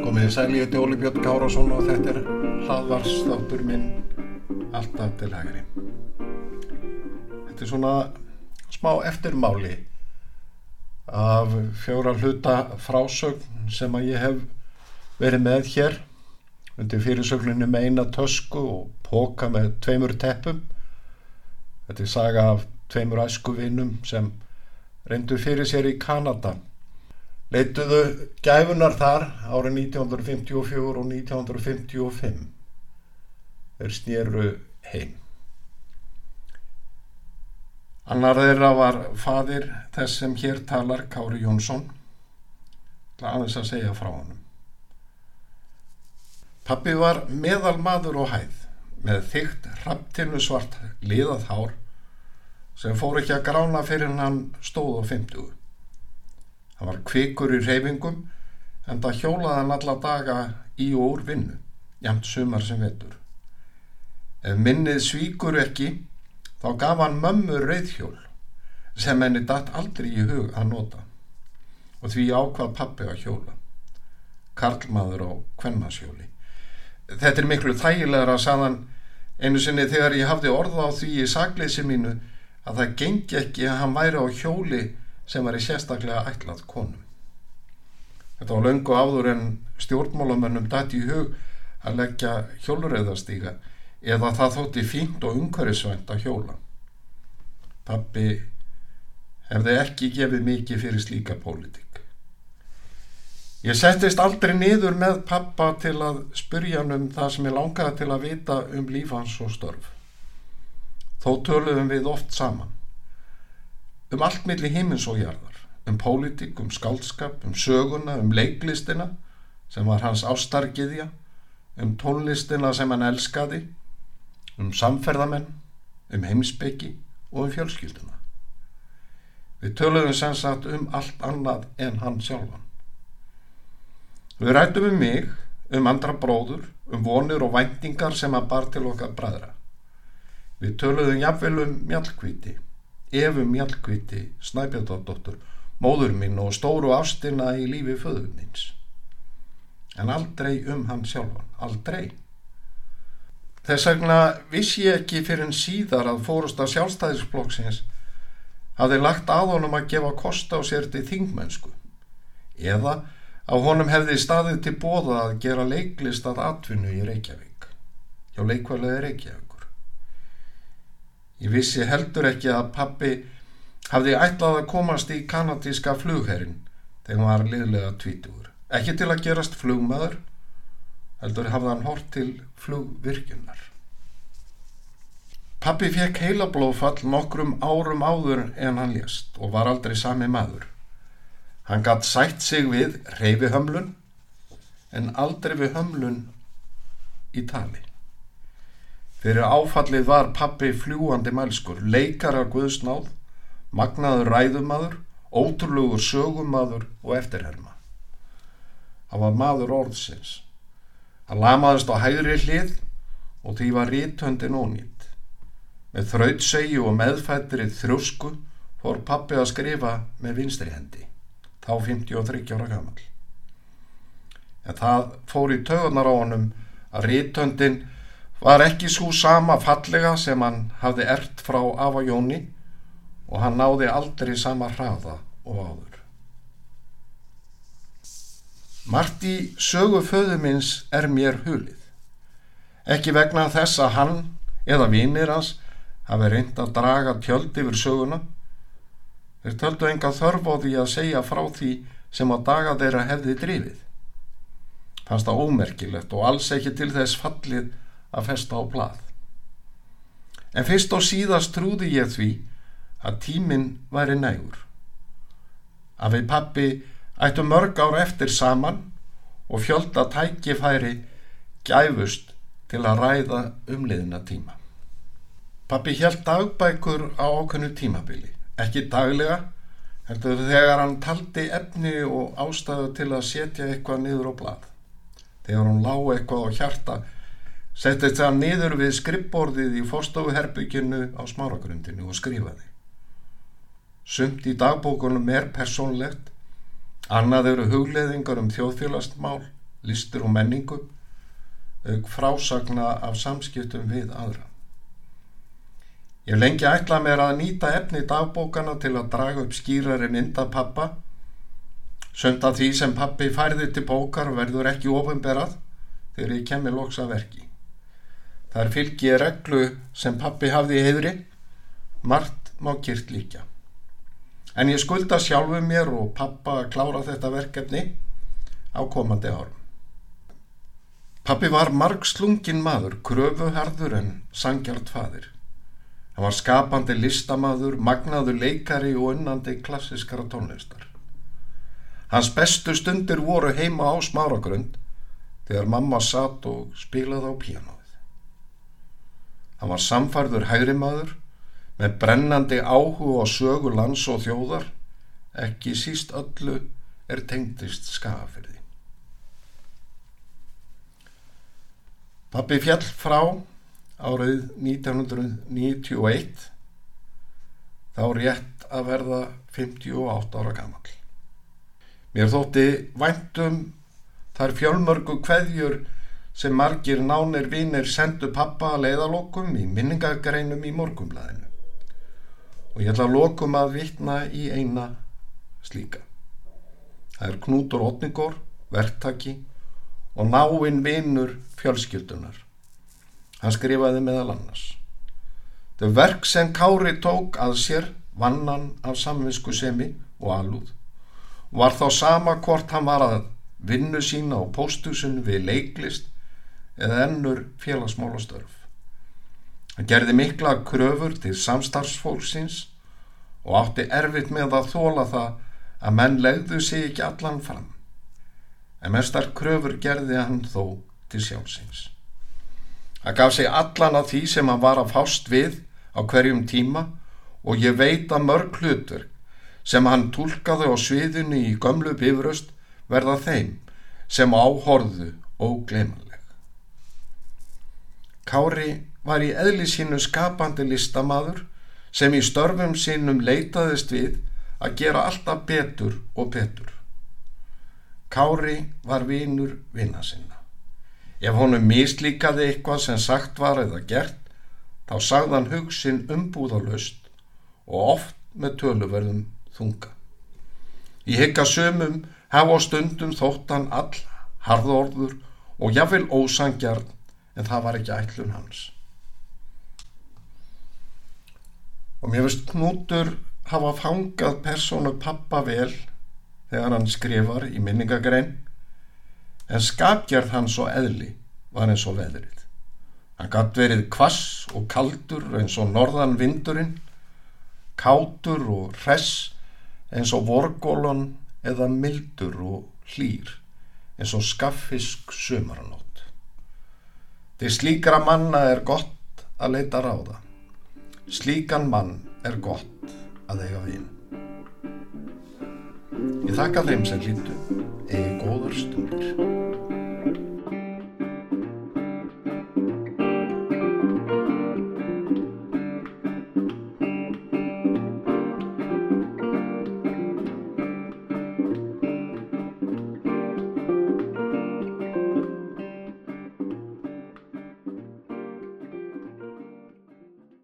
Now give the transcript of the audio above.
Komið sæl, ég heiti Óli Björn Kárásson og þetta er hlaðvarsþáttur minn alltaf til hægri. Þetta er svona smá eftirmáli af fjóra hluta frásögn sem að ég hef verið með hér undir fyrirsögninu með eina tösku og póka með tveimur teppum. Þetta er saga af tveimur æskuvinum sem reyndu fyrir sér í Kanada. Leituðu gæfunar þar árið 1954 og 1955. Þeir snýru heim. Annar þeirra var fadir þess sem hér talar Kári Jónsson. Aðeins að segja frá honum. Pappi var meðal maður og hæð með þygt hrapptinu svart liðað hár sem fór ekki að grána fyrir hann stóð á 50. Hann var kvikur í reyfingum en það hjólaði hann alla daga í og úr vinnu, jæmt sumar sem vetur. Ef minnið svíkur ekki, þá gaf hann mömmu reyðhjól sem henni datt aldrei í hug að nota og því ákvað pappi að hjóla. Karlmaður á kvennashjóli. Þetta er miklu þægilegra að saðan einu sinni þegar ég hafði orða á því í sagleysi mínu að það gengi ekki að hann væri á hjóli sem var í sérstaklega ætlað konum. Þetta var löngu áður en stjórnmálamönnum dæti í hug að leggja hjóluröðastíga eða það þótti fínt og umhverfisvænt að hjóla. Pappi hefði ekki gefið mikið fyrir slíka pólitík. Ég settist aldrei niður með pappa til að spyrja hann um það sem ég langaði til að vita um lífans og störf. Þó töluðum við oft saman. Um allt milli himins og jarðar. Um pólitík, um skaldskap, um söguna, um leiklistina sem var hans ástargiðja, um tónlistina sem hann elskaði, um samferðamenn, um heimsbyggi og um fjölskylduna. Við töluðum sem sagt um allt annað en hann sjálfan. Við rættum um mig, um andra bróður, um vonir og væntingar sem hann bar til okkar bræðra. Við töluðum jafnvel um mjallkvíti, efum mjallkvíti, snæpjadóttur, móður mín og stóru ástina í lífi föður míns. En aldrei um hann sjálfan, aldrei. Þess vegna vissi ég ekki fyrir en síðar að fórust af sjálfstæðisflokksins hafði lagt að honum að gefa kost á sér til þingmennsku eða að honum hefði staðið til bóða að gera leiklist að atvinnu í Reykjavík hjá leikvælega Reykjavíkur. Ég vissi heldur ekki að pappi hafði ætlað að komast í kanadíska flugherrin þegar hann var liðlega tvítugur. Ekki til að gerast flugmaður, heldur hafði hann hort til flugvirkjunar. Pappi fekk heilablófall nokkrum árum áður en hann lést og var aldrei sami maður. Hann gatt sætt sig við reyfi hömlun en aldrei við hömlun í tali. Fyrir áfallið var pappi fljúandi mælskur, leikara guðsnáð, magnaður ræðumadur, ótrúlugur sögumadur og eftirherma. Hann var maður orðsins. Hann lamaðist á hægri hlið og því var rítöndin ónýtt. Með þrautsegju og meðfættri þrjósku fór pappi að skrifa með vinstri hendi, þá 53 ára gammal. En það fór í tögunar á honum að rítöndin var ekki svo sama fallega sem hann hafði ert frá Ava Jóni og hann náði aldrei sama hraða og áður. Margt í sögu föðumins er mér hulið. Ekki vegna þess að hann eða vinir hans hafi reynd að draga tjöld yfir söguna. Þeir töldu enga þörf á því að segja frá því sem á daga þeirra hefði drifið. Fannst það ómerkilegt og alls ekki til þess fallið að festa á blað. En fyrst og síðast trúði ég því að tíminn væri nægur. Að við pappi ættu mörg ár eftir saman og fjölda tækifæri gæfust til að ræða umliðina tíma. Pappi held dagbækur á ákveðnu tímabili ekki daglega, heldur þegar hann taldi efni og ástæðu til að setja eitthvað niður á blad. Þegar hann lág eitthvað á hjarta, settist það niður við skrippborðið í fórstofuherbygginu á smáragrundinu og skrifaði. Sumt í dagbókunum er persónlegt, annað eru hugleðingar um þjóðfélagstmál, listur og menningu, auk frásagna af samskiptum við aðra. Ég lengi ætla mér að nýta efni dagbókana til að draga upp skýrari mynda pappa. Sönd að því sem pappi færði til bókar verður ekki ofinberað þegar ég kemur loksa verki. Þar fylgi ég reglu sem pappi hafði í heidri, margt má kýrt líka. En ég skulda sjálfu mér og pappa að klára þetta verkefni á komandi árum. Pappi var marg slungin maður, kröfuharður en sangjart fadir. Hann var skapandi listamaður, magnaður leikari og unnandi klassiskara tónlistar. Hans bestu stundir voru heima á smáragrund þegar mamma satt og spilaði á píanóið. Hann var samfarður hægrimaður með brennandi áhuga á sögu lands og þjóðar, ekki síst öllu er tengdist skafirði. Pappi fjall frá árið 1991 þá rétt að verða 58 ára gammal. Mér þótti væntum þar fjölmörgu kveðjur sem margir nánir vinnir sendu pappa að leiðalokum í minningagreinum í morgumblæðinu og ég ætla að lokum að vittna í eina slíka. Það er Knútur Otningor, verktaki og náinn vinnur fjölskyldunar Hann skrifaði meðal annars. Þau verk sem Kári tók að sér vannan af samvinsku semi og alúð var þá sama hvort hann var að vinnu sína á póstusinu við leiklist eða ennur félagsmálastörf. Hann gerði mikla kröfur til samstarfsfólksins og átti erfitt með að þóla það að menn legðu sig ekki allan fram. En mestar kröfur gerði hann þó til sjálfsins. Það gaf sig allan að því sem hann var að fást við á hverjum tíma og ég veit að mörg hlutur sem hann tólkaði á sviðinu í gömlu bifröst verða þeim sem áhorðu og glemanleg. Kári var í eðli sínu skapandi listamaður sem í störfum sínum leitaðist við að gera alltaf betur og betur. Kári var vinur vinna sinna. Ef honum mislíkaði eitthvað sem sagt var eða gert, þá sagðan hugsin umbúðalust og oft með töluverðum þunga. Ég hekka sömum hef á stundum þóttan all harðorður og jáfnvel ósangjarn en það var ekki ætlun hans. Og mér veist knútur hafa fangað persónu pappa vel þegar hann skrifar í minningagrein en skapgerð hans og eðli var eins og veðrið. Hann gatt verið kvass og kaldur eins og norðan vindurinn, kátur og hress eins og vorgólun eða mildur og hlýr eins og skaffisk sömaranótt. Til slíkra manna er gott að leita ráða. Slíkan mann er gott að eiga vinn. Ég þakka þeim sem hlýttu eigi góðar stundir.